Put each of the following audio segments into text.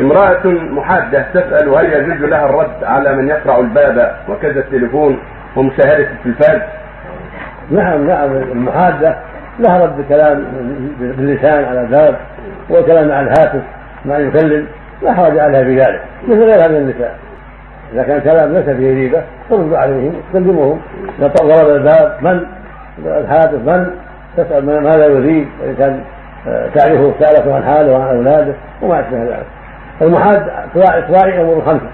امرأة محادة تسأل هل يجوز لها الرد على من يقرع الباب وكذا التليفون ومشاهدة التلفاز؟ نعم نعم المحادة لها رد كلام باللسان على الباب وكلام على الهاتف ما يكلم لا حرج عليها في ذلك مثل غيرها من النساء. إذا كان كلام ليس فيه ريبة ترد عليهم تكلمهم ضرب الباب من؟ الهاتف من؟ تسأل ماذا يريد وان كان آه، تعرفه سالته عن حاله وعن أولاده وما أشبه ذلك. المحاد تراعي امور خمسة.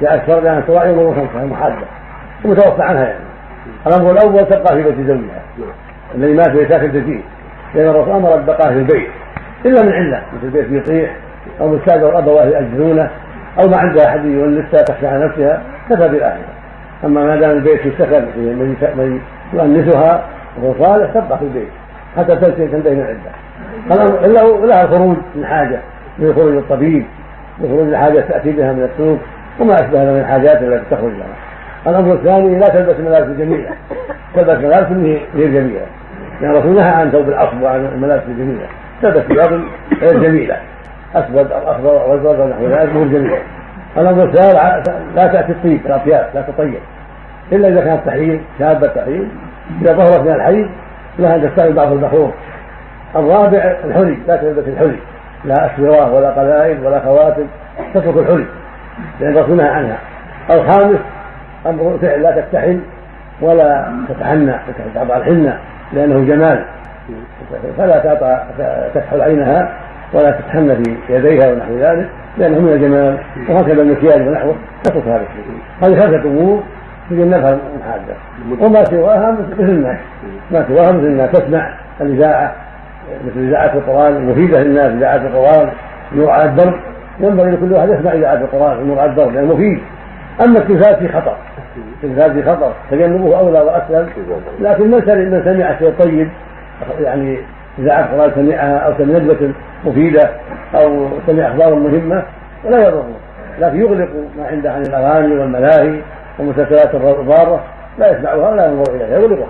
جاء الشرع ان تراعي امور خمسة المحاده ومتوفى عنها يعني. الأمر الأول تبقى في بيت زوجها. الذي مات في ساكن فيه لأن الرسول أمر البقاء في البيت. إلا من عله مثل البيت يطيح أو مستاجر الابواه ياجرونه أو ما عندها أحد يونسها تخشى على نفسها كفى بالآخرة. أما ما دام البيت في من يؤنسها وهو صالح تبقى في البيت. حتى تنتهي من العده الا لها الخروج من حاجة من خروج الطبيب من خروج الحاجة تأتي بها من السوق وما أشبه من الحاجات التي تخرج لها الأمر الثاني لا تلبس ملابس جميله تلبس ملابس غير جميلة. لأن الرسول نهى عن ثوب العصب وعن الملابس الجميلة. تلبس ثياب غير جميلة. اسود أو اخضر أو ازرق أو نحو ذلك غير جميلة. الأمر الثالث لا تأتي الطيب الأطياب لا تطيب. إلا إذا كانت تحريم شابة تحريم. إذا ظهرت من الحي لها أن تستعمل بعض البخور الرابع الحلي لا تلبس الحلي. لا اسوره ولا قلائد ولا خواتم تترك الحلي لأن الرسول نهى عنها. الخامس أمر فعل لا تكتحل ولا تتحنى تضع الحنة لأنه جمال. فلا تعطى تكحل عينها ولا تتحنى في يديها ونحو ذلك لأنه من الجمال. وهكذا المكياج ونحوه تترك هذا الشيء. هذه خمسة أمور يجب نفهم المحادة وما سواها مثل الناس ما سواها مثل الناس تسمع الإذاعة. مثل إذاعة القرآن المفيده للناس إذاعة القرآن نور على الدرب. ينبغي لكل واحد يسمع إذاعة القرآن نور على الدرب لأنه مفيد. أما التلفاز في خطر التلفاز في خطر تجنبه أولى وأسلم. لكن من من سمع شيء طيب يعني اذا القرآن سمعها أو سمع ندوه مفيدة أو سمع أخبار مهمة ولا يضره. لكن يغلق ما عنده عن الأغاني والملاهي والمسلسلات الضاره لا يسمعها ولا ينظر اليها يغلقها.